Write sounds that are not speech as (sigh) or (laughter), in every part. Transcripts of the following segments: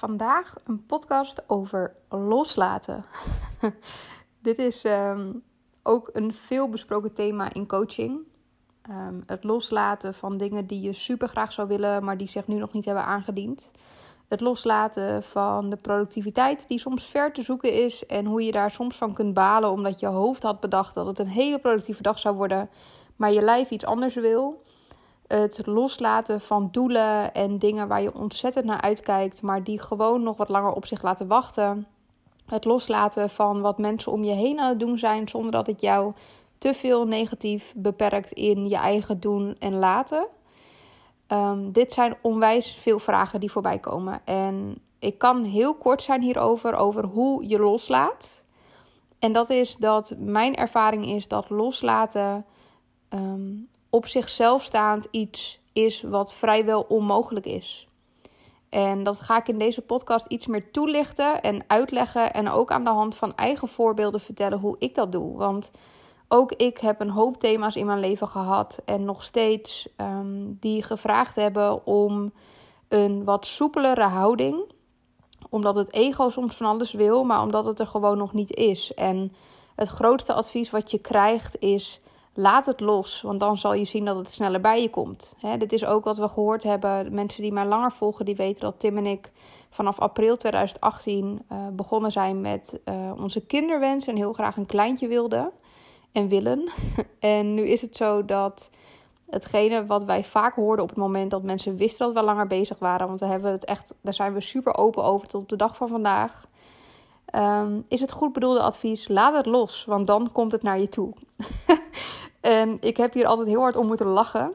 Vandaag een podcast over loslaten. (laughs) Dit is ehm, ook een veel besproken thema in coaching. Ehm, het loslaten van dingen die je super graag zou willen, maar die zich nu nog niet hebben aangediend. Het loslaten van de productiviteit die soms ver te zoeken is en hoe je daar soms van kunt balen omdat je hoofd had bedacht dat het een hele productieve dag zou worden, maar je lijf iets anders wil het loslaten van doelen en dingen waar je ontzettend naar uitkijkt, maar die gewoon nog wat langer op zich laten wachten. Het loslaten van wat mensen om je heen aan het doen zijn, zonder dat het jou te veel negatief beperkt in je eigen doen en laten. Um, dit zijn onwijs veel vragen die voorbij komen. En ik kan heel kort zijn hierover, over hoe je loslaat. En dat is dat mijn ervaring is dat loslaten um, op zichzelf staand iets is wat vrijwel onmogelijk is. En dat ga ik in deze podcast iets meer toelichten en uitleggen. En ook aan de hand van eigen voorbeelden vertellen hoe ik dat doe. Want ook ik heb een hoop thema's in mijn leven gehad. En nog steeds um, die gevraagd hebben om een wat soepelere houding. Omdat het ego soms van alles wil, maar omdat het er gewoon nog niet is. En het grootste advies wat je krijgt is laat het los, want dan zal je zien dat het sneller bij je komt. dit is ook wat we gehoord hebben. Mensen die mij langer volgen, die weten dat Tim en ik vanaf april 2018 uh, eh, begonnen zijn met uh, onze kinderwens en heel graag een kleintje wilden en willen. (laughs) en nu is het zo dat hetgene wat wij vaak hoorden op het moment dat mensen wisten dat we langer bezig waren, want daar, hebben we het echt, daar zijn we super open over tot op de dag van vandaag. Um, is het goed bedoelde advies: laat het los, want dan komt het naar je toe. (laughs) en ik heb hier altijd heel hard om moeten lachen.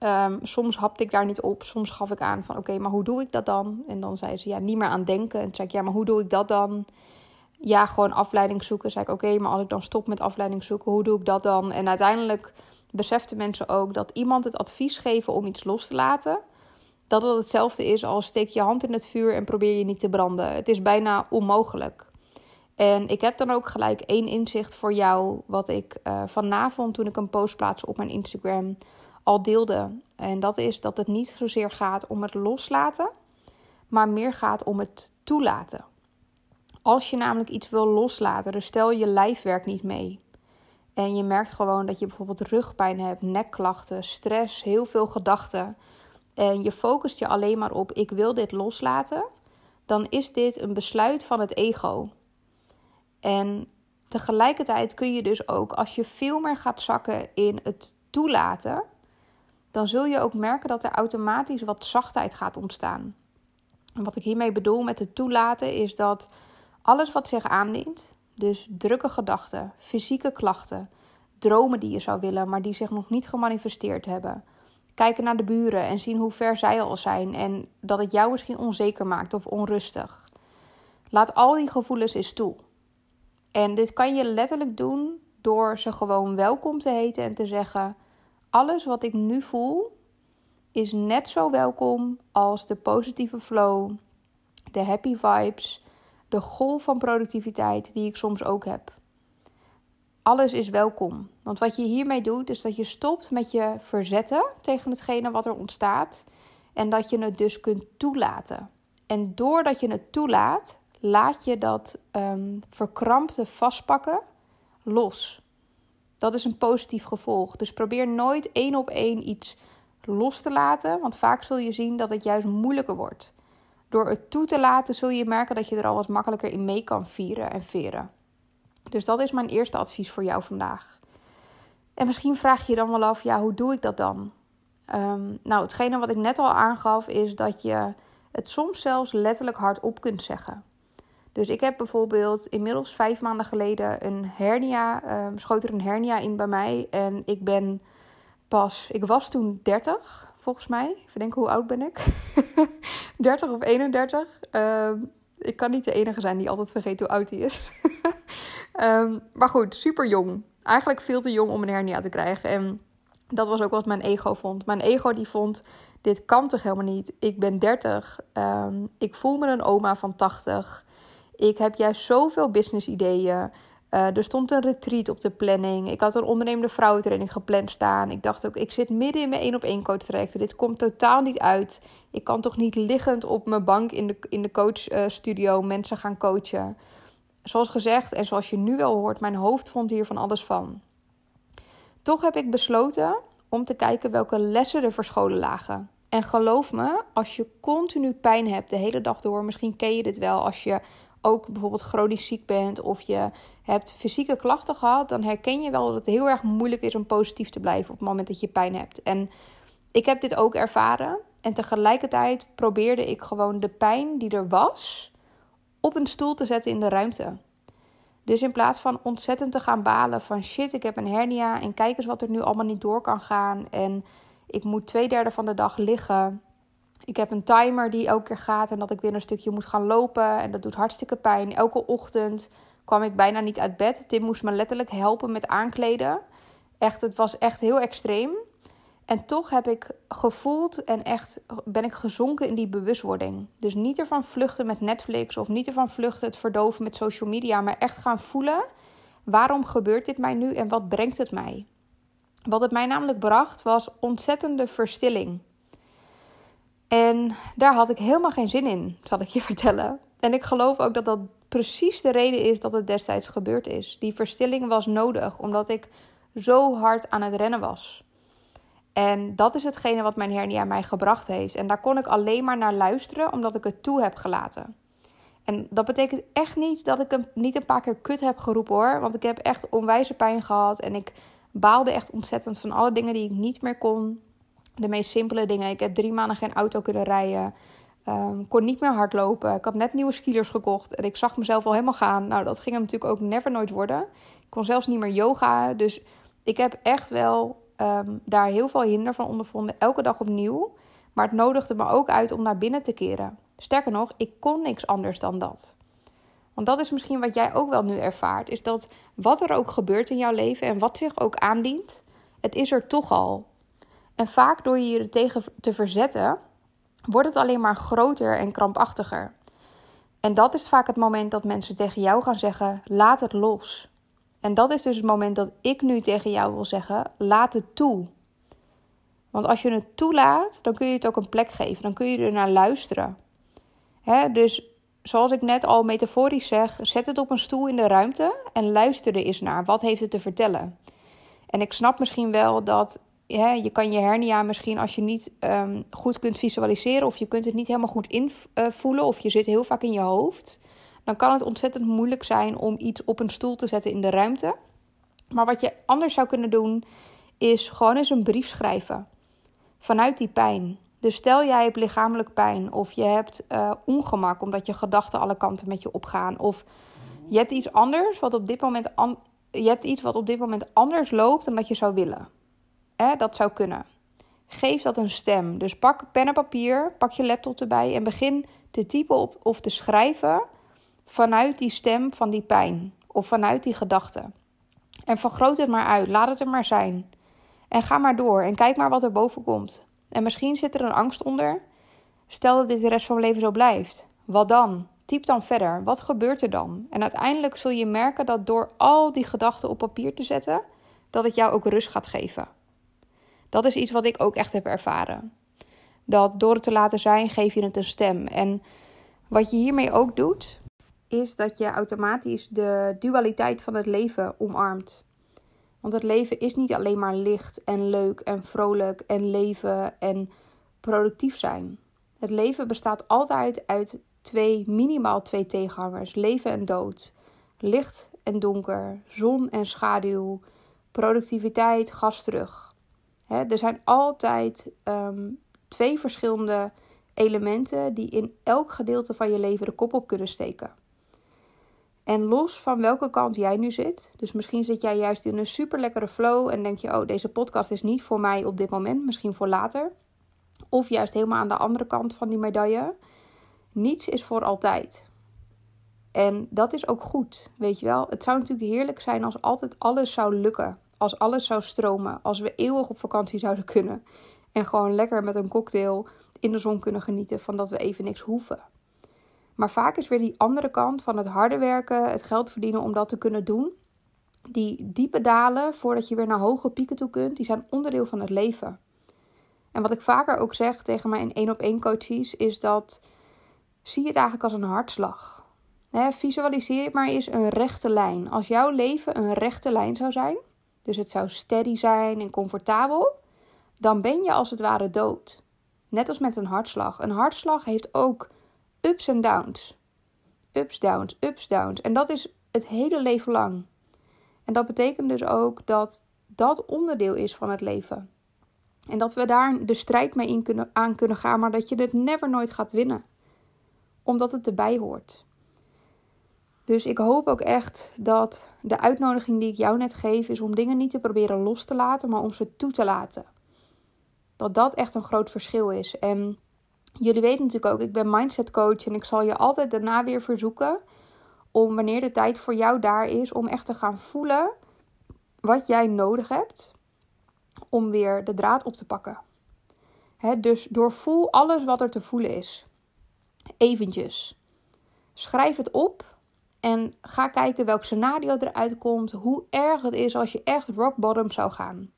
Um, soms hapte ik daar niet op. Soms gaf ik aan van oké, maar hoe doe ik dat dan? En dan zei ze ja, niet meer aan denken. En toen zei ik ja, maar hoe doe ik dat dan? Ja, gewoon afleiding zoeken. Zei ik oké, maar als ik dan stop met afleiding zoeken, hoe doe ik dat dan? En uiteindelijk beseften mensen ook dat iemand het advies geven om iets los te laten, dat het hetzelfde is als steek je hand in het vuur en probeer je niet te branden. Het is bijna onmogelijk. En ik heb dan ook gelijk één inzicht voor jou, wat ik uh, vanavond toen ik een post plaatste op mijn Instagram al deelde. En dat is dat het niet zozeer gaat om het loslaten, maar meer gaat om het toelaten. Als je namelijk iets wil loslaten, dus stel je lijf werkt niet mee. En je merkt gewoon dat je bijvoorbeeld rugpijn hebt, nekklachten, stress, heel veel gedachten. En je focust je alleen maar op ik wil dit loslaten. Dan is dit een besluit van het ego. En tegelijkertijd kun je dus ook, als je veel meer gaat zakken in het toelaten, dan zul je ook merken dat er automatisch wat zachtheid gaat ontstaan. En wat ik hiermee bedoel met het toelaten is dat alles wat zich aandient, dus drukke gedachten, fysieke klachten, dromen die je zou willen, maar die zich nog niet gemanifesteerd hebben. Kijken naar de buren en zien hoe ver zij al zijn en dat het jou misschien onzeker maakt of onrustig. Laat al die gevoelens eens toe. En dit kan je letterlijk doen door ze gewoon welkom te heten en te zeggen: alles wat ik nu voel is net zo welkom als de positieve flow, de happy vibes, de golf van productiviteit die ik soms ook heb. Alles is welkom. Want wat je hiermee doet, is dat je stopt met je verzetten tegen hetgene wat er ontstaat. En dat je het dus kunt toelaten. En doordat je het toelaat, laat je dat um, verkrampte vastpakken los. Dat is een positief gevolg. Dus probeer nooit één op één iets los te laten, want vaak zul je zien dat het juist moeilijker wordt. Door het toe te laten zul je merken dat je er al wat makkelijker in mee kan vieren en veren. Dus dat is mijn eerste advies voor jou vandaag. En misschien vraag je je dan wel af, ja, hoe doe ik dat dan? Um, nou, hetgene wat ik net al aangaf is dat je het soms zelfs letterlijk hardop kunt zeggen. Dus ik heb bijvoorbeeld inmiddels vijf maanden geleden een hernia, um, schoot er een hernia in bij mij. En ik ben pas, ik was toen 30 volgens mij. Even denken, hoe oud ben ik? (laughs) 30 of 31. Um, ik kan niet de enige zijn die altijd vergeet hoe oud hij is. (laughs) um, maar goed, super jong. Eigenlijk veel te jong om een hernia te krijgen. En dat was ook wat mijn ego vond. Mijn ego die vond, dit kan toch helemaal niet. Ik ben 30. ik voel me een oma van 80. Ik heb juist zoveel business ideeën. Uh, er stond een retreat op de planning. Ik had een ondernemende vrouwentraining gepland staan. Ik dacht ook, ik zit midden in mijn één op één coach trajecten. Dit komt totaal niet uit. Ik kan toch niet liggend op mijn bank in de, in de coachstudio uh, mensen gaan coachen. Zoals gezegd en zoals je nu wel hoort, mijn hoofd vond hier van alles van. Toch heb ik besloten om te kijken welke lessen er verscholen lagen. En geloof me, als je continu pijn hebt de hele dag door, misschien ken je dit wel als je ook bijvoorbeeld chronisch ziek bent of je hebt fysieke klachten gehad, dan herken je wel dat het heel erg moeilijk is om positief te blijven op het moment dat je pijn hebt. En ik heb dit ook ervaren. En tegelijkertijd probeerde ik gewoon de pijn die er was op een stoel te zetten in de ruimte. Dus in plaats van ontzettend te gaan balen van shit, ik heb een hernia en kijk eens wat er nu allemaal niet door kan gaan. En ik moet twee derde van de dag liggen. Ik heb een timer die elke keer gaat en dat ik weer een stukje moet gaan lopen. En dat doet hartstikke pijn. Elke ochtend kwam ik bijna niet uit bed. Tim moest me letterlijk helpen met aankleden. Echt, het was echt heel extreem. En toch heb ik gevoeld en echt ben ik gezonken in die bewustwording. Dus niet ervan vluchten met Netflix of niet ervan vluchten het verdoven met social media, maar echt gaan voelen: waarom gebeurt dit mij nu en wat brengt het mij? Wat het mij namelijk bracht was ontzettende verstilling. En daar had ik helemaal geen zin in, zal ik je (laughs) vertellen. En ik geloof ook dat dat precies de reden is dat het destijds gebeurd is. Die verstilling was nodig omdat ik zo hard aan het rennen was. En dat is hetgene wat mijn hernia mij gebracht heeft. En daar kon ik alleen maar naar luisteren omdat ik het toe heb gelaten. En dat betekent echt niet dat ik hem niet een paar keer kut heb geroepen hoor. Want ik heb echt onwijze pijn gehad. En ik baalde echt ontzettend van alle dingen die ik niet meer kon. De meest simpele dingen. Ik heb drie maanden geen auto kunnen rijden. Um, kon niet meer hardlopen. Ik had net nieuwe skiers gekocht. En ik zag mezelf al helemaal gaan. Nou, dat ging hem natuurlijk ook never nooit worden. Ik kon zelfs niet meer yoga. Dus ik heb echt wel um, daar heel veel hinder van ondervonden, elke dag opnieuw. Maar het nodigde me ook uit om naar binnen te keren. Sterker nog, ik kon niks anders dan dat. Want dat is misschien wat jij ook wel nu ervaart, is dat wat er ook gebeurt in jouw leven en wat zich ook aandient, het is er toch al. En vaak door je je er tegen te verzetten, wordt het alleen maar groter en krampachtiger. En dat is vaak het moment dat mensen tegen jou gaan zeggen: laat het los. En dat is dus het moment dat ik nu tegen jou wil zeggen: laat het toe. Want als je het toelaat, dan kun je het ook een plek geven. Dan kun je er naar luisteren. Hè? Dus zoals ik net al metaforisch zeg, zet het op een stoel in de ruimte en luister er eens naar. Wat heeft het te vertellen? En ik snap misschien wel dat hè, je kan je hernia misschien als je niet um, goed kunt visualiseren of je kunt het niet helemaal goed invoelen of je zit heel vaak in je hoofd dan kan het ontzettend moeilijk zijn om iets op een stoel te zetten in de ruimte. Maar wat je anders zou kunnen doen, is gewoon eens een brief schrijven. Vanuit die pijn. Dus stel jij hebt lichamelijk pijn of je hebt uh, ongemak omdat je gedachten alle kanten met je opgaan. Of je hebt iets anders wat op dit moment, je hebt iets wat op dit moment anders loopt dan dat je zou willen. Eh, dat zou kunnen. Geef dat een stem. Dus pak pen en papier, pak je laptop erbij en begin te typen op, of te schrijven vanuit die stem van die pijn of vanuit die gedachte. En vergroot het maar uit, laat het er maar zijn. En ga maar door en kijk maar wat er boven komt. En misschien zit er een angst onder. Stel dat dit de rest van mijn leven zo blijft. Wat dan? Typ dan verder. Wat gebeurt er dan? En uiteindelijk zul je merken dat door al die gedachten op papier te zetten, dat het jou ook rust gaat geven. Dat is iets wat ik ook echt heb ervaren. Dat door het te laten zijn, geef je het een stem. En wat je hiermee ook doet, is dat je automatisch de dualiteit van het leven omarmt. Want het leven is niet alleen maar licht en leuk en vrolijk en leven en productief zijn. Het leven bestaat altijd uit twee, minimaal twee tegenhangers: leven en dood. Licht en donker, zon en schaduw, productiviteit, gas terug. er zijn altijd ehm, twee verschillende elementen die in elk gedeelte van je leven de kop op kunnen steken. En los van welke kant jij nu zit, dus misschien zit jij juist in een super lekkere flow en denk je, oh, deze podcast is niet voor mij op dit moment, misschien voor later. Of juist helemaal aan de andere kant van die medaille. Niets is voor altijd. En dat is ook goed, weet je wel. Het zou natuurlijk heerlijk zijn als altijd alles zou lukken. Als alles zou stromen. Als we eeuwig op vakantie zouden kunnen. En gewoon lekker met een cocktail in de zon kunnen genieten van dat we even niks hoeven. Maar vaak is weer die andere kant van het harde werken, het geld verdienen om dat te kunnen doen, die diepe dalen voordat je weer naar hoge pieken toe kunt, die zijn onderdeel van het leven. En wat ik vaker ook zeg tegen mijn één op één coaches is dat zie het eigenlijk als een hartslag. visualiseer maar eens een rechte lijn. Als jouw leven een rechte lijn zou zijn, dus het zou steady zijn en comfortabel, dan ben je als het ware dood. Net als met een hartslag. Een hartslag heeft ook ups en downs. Ups, downs, ups, downs. En dat is het hele leven lang. En dat betekent dus ook dat dat onderdeel is van het leven. En dat we daar de strijd mee in kunnen, aan kunnen gaan, maar dat je het never nooit gaat winnen. Omdat het erbij hoort. Dus ik hoop ook echt dat de uitnodiging die ik jou net geef is om dingen niet te proberen los te laten, maar om ze toe te laten. Dat dat echt een groot verschil is. En jullie weten natuurlijk ook, ik ben mindset coach en ik zal je altijd daarna weer verzoeken om wanneer de tijd voor jou daar is, om echt te gaan voelen wat jij nodig hebt om weer de draad op te pakken. Dus doorvoel alles wat er te voelen is. Eventjes. Schrijf het op en ga kijken welk scenario eruit komt, hoe erg het is als je echt rock bottom zou gaan.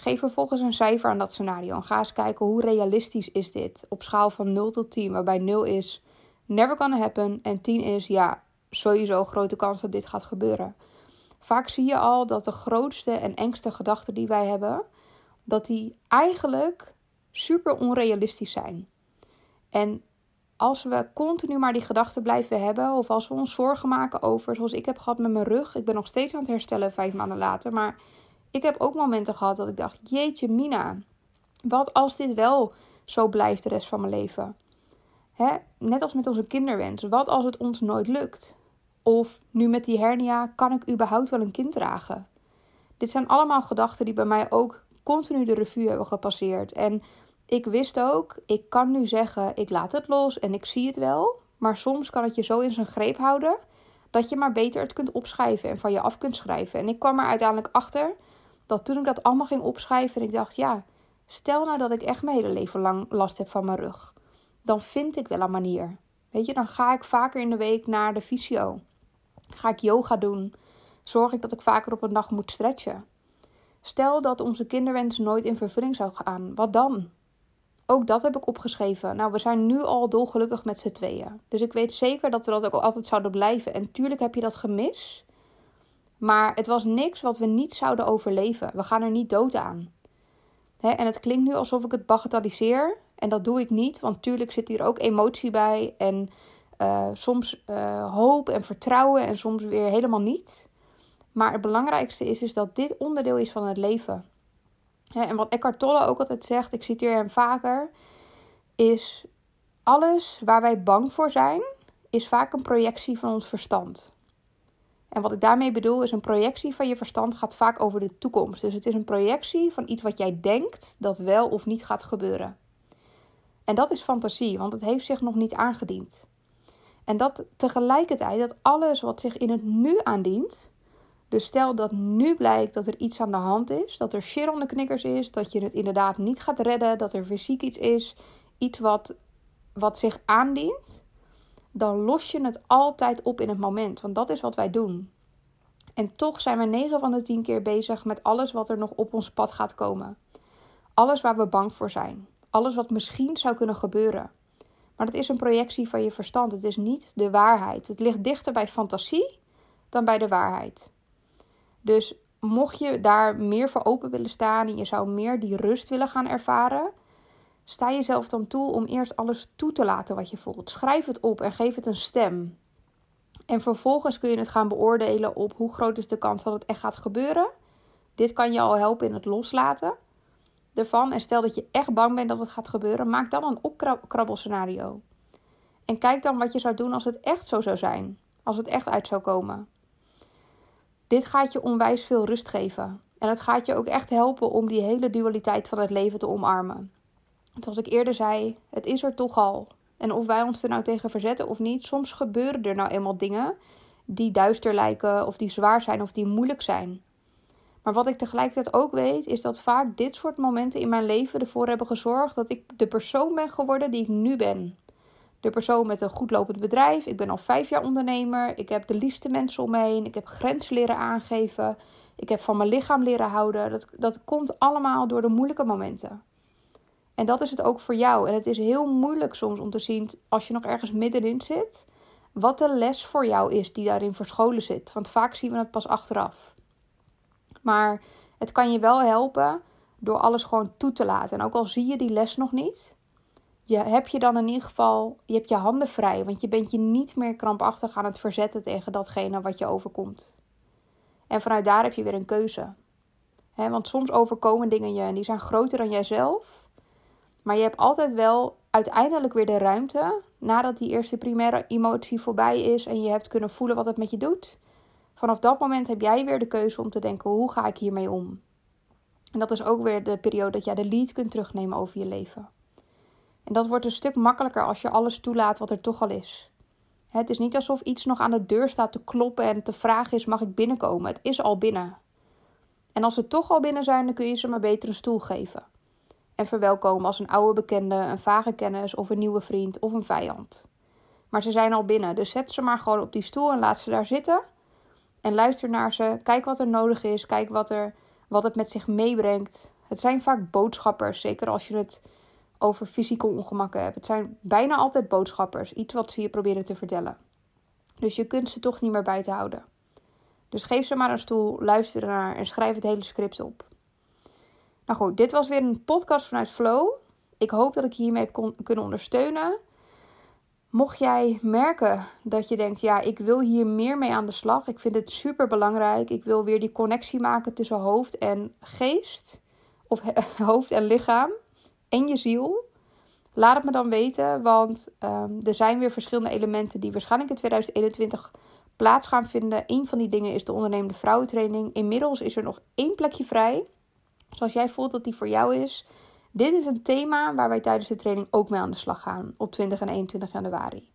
Geef vervolgens een cijfer aan dat scenario en ga eens kijken hoe realistisch is dit op schaal van 0 tot 10, waarbij 0 is never gonna happen en 10 is ja, sowieso grote kans dat dit gaat gebeuren. Vaak zie je al dat de grootste en engste gedachten die wij hebben, dat die eigenlijk super onrealistisch zijn. En als we continu maar die gedachten blijven hebben, of als we ons zorgen maken over, zoals ik heb gehad met mijn rug, ik ben nog steeds aan het herstellen vijf maanden later, maar ik heb ook momenten gehad dat ik dacht: jeetje, Mina, wat als dit wel zo blijft de rest van mijn leven? Hè? Net als met onze kinderwens, wat als het ons nooit lukt? Of nu met die hernia, kan ik überhaupt wel een kind dragen? Dit zijn allemaal gedachten die bij mij ook continu de revue hebben gepasseerd. En ik wist ook, ik kan nu zeggen, ik laat het los en ik zie het wel. Maar soms kan het je zo in zijn greep houden dat je maar beter het kunt opschrijven en van je af kunt schrijven. En ik kwam er uiteindelijk achter dat toen ik dat allemaal ging opschrijven en ik dacht, ja, stel nou dat ik echt mijn hele leven lang last heb van mijn rug. Dan vind ik wel een manier. Weet je, dan ga ik vaker in de week naar de fysio. Ga ik yoga doen? Zorg ik dat ik vaker op een dag moet stretchen? Stel dat onze kinderwens nooit in vervulling zou gaan, wat dan? Ook dat heb ik opgeschreven. Nou, we zijn nu al dolgelukkig met z'n tweeën. Dus ik weet zeker dat we dat ook altijd zouden blijven. En tuurlijk heb je dat gemis. Maar het was niks wat we niet zouden overleven. We gaan er niet dood aan. en het klinkt nu alsof ik het bagatelliseer. En dat doe ik niet, want tuurlijk zit hier ook emotie bij. En uh, soms uh, hoop en vertrouwen en soms weer helemaal niet. Maar het belangrijkste is, is dat dit onderdeel is van het leven. en wat Eckhart Tolle ook altijd zegt, ik citeer hem vaker, is alles waar wij bang voor zijn, is vaak een projectie van ons verstand. En wat ik daarmee bedoel is een projectie van je verstand gaat vaak over de toekomst. Dus het is een projectie van iets wat jij denkt dat wel of niet gaat gebeuren. En dat is fantasie, want het heeft zich nog niet aangediend. En dat tegelijkertijd dat alles wat zich in het nu aandient. Dus stel dat nu blijkt dat er iets aan de hand is, dat er shit on de knikkers is, dat je het inderdaad niet gaat redden, dat er fysiek iets is, iets wat, wat zich aandient, dan los je het altijd op in het moment. Want dat is wat wij doen. En toch zijn we 9 van de 10 keer bezig met alles wat er nog op ons pad gaat komen. Alles waar we bang voor zijn. Alles wat misschien zou kunnen gebeuren. Maar het is een projectie van je verstand. Het is niet de waarheid. Het ligt dichter bij fantasie dan bij de waarheid. Dus mocht je daar meer voor open willen staan en je zou meer die rust willen gaan ervaren, sta jezelf dan toe om eerst alles toe te laten wat je voelt. Schrijf het op en geef het een stem. En vervolgens kun je het gaan beoordelen op hoe groot is de kans dat het echt gaat gebeuren. Dit kan je al helpen in het loslaten ervan. En stel dat je echt bang bent dat het gaat gebeuren, maak dan een opkrabbelscenario. En kijk dan wat je zou doen als het echt zo zou zijn. Als het echt uit zou komen. Dit gaat je onwijs veel rust geven. En het gaat je ook echt helpen om die hele dualiteit van het leven te omarmen. Zoals ik eerder zei, het is er toch al. En of wij ons er nou tegen verzetten of niet, soms gebeuren er nou eenmaal dingen die duister lijken, of die zwaar zijn, of die moeilijk zijn. Maar wat ik tegelijkertijd ook weet, is dat vaak dit soort momenten in mijn leven ervoor hebben gezorgd dat ik de persoon ben geworden die ik nu ben. de persoon met een goed lopend bedrijf. Ik ben al vijf jaar ondernemer. Ik heb de liefste mensen om me heen. Ik heb grenzen leren aangeven. Ik heb van mijn lichaam leren houden. Dat, dat komt allemaal door de moeilijke momenten. En dat is het ook voor jou. En het is heel moeilijk soms om te zien, als je nog ergens middenin zit, wat de les voor jou is die daarin verscholen zit. Want vaak zien we het pas achteraf. Maar het kan je wel helpen door alles gewoon toe te laten. En ook al zie je die les nog niet, je, heb je dan in ieder geval, je hebt je handen vrij. Want je bent je niet meer krampachtig aan het verzetten tegen datgene wat je overkomt. En vanuit daar heb je weer een keuze. want soms overkomen dingen je en die zijn groter dan jijzelf. Maar je hebt altijd wel uiteindelijk weer de ruimte, nadat die eerste primaire emotie voorbij is en je hebt kunnen voelen wat het met je doet. Vanaf dat moment heb jij weer de keuze om te denken: hoe ga ik hiermee om? En dat is ook weer de periode dat jij de lead kunt terugnemen over je leven. En dat wordt een stuk makkelijker als je alles toelaat wat er toch al is. Het is niet alsof iets nog aan de deur staat te kloppen en te vragen is: mag ik binnenkomen? Het is al binnen. En als ze toch al binnen zijn, dan kun je ze maar beter een stoel geven. En verwelkomen als een oude bekende, een vage kennis of een nieuwe vriend of een vijand. Maar ze zijn al binnen, dus zet ze maar gewoon op die stoel en laat ze daar zitten. En luister naar ze, kijk wat er nodig is, kijk wat, er, wat het met zich meebrengt. Het zijn vaak boodschappers, zeker als je het over fysieke ongemakken hebt. Het zijn bijna altijd boodschappers, iets wat ze je proberen te vertellen. Dus je kunt ze toch niet meer buiten houden. Dus geef ze maar een stoel, luister ernaar en schrijf het hele script op. Nou goed, dit was weer een podcast vanuit Flow. Ik hoop dat ik je hiermee heb kunnen ondersteunen. Mocht jij merken dat je denkt, ja, ik wil hier meer mee aan de slag. Ik vind het super belangrijk. Ik wil weer die connectie maken tussen hoofd en geest. Of (laughs) hoofd en lichaam. En je ziel. Laat het me dan weten, want ehm, er zijn weer verschillende elementen die waarschijnlijk in 2021 plaats gaan vinden. Een van die dingen is de ondernemende vrouwentraining. Inmiddels is er nog één plekje vrij. Dus als jij voelt dat die voor jou is, dit is een thema waar wij tijdens de training ook mee aan de slag gaan op 20 en 21 januari.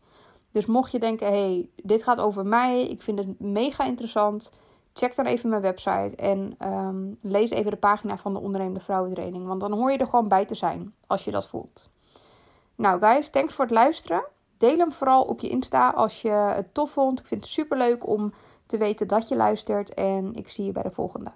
Dus mocht je denken, hey, dit gaat over mij, ik vind het mega interessant, check dan even mijn website en ehm, lees even de pagina van de ondernemende vrouwentraining. Want dan hoor je er gewoon bij te zijn als je dat voelt. Nou guys, thanks voor het luisteren. Deel hem vooral op je Insta als je het tof vond. Ik vind het super leuk om te weten dat je luistert en ik zie je bij de volgende.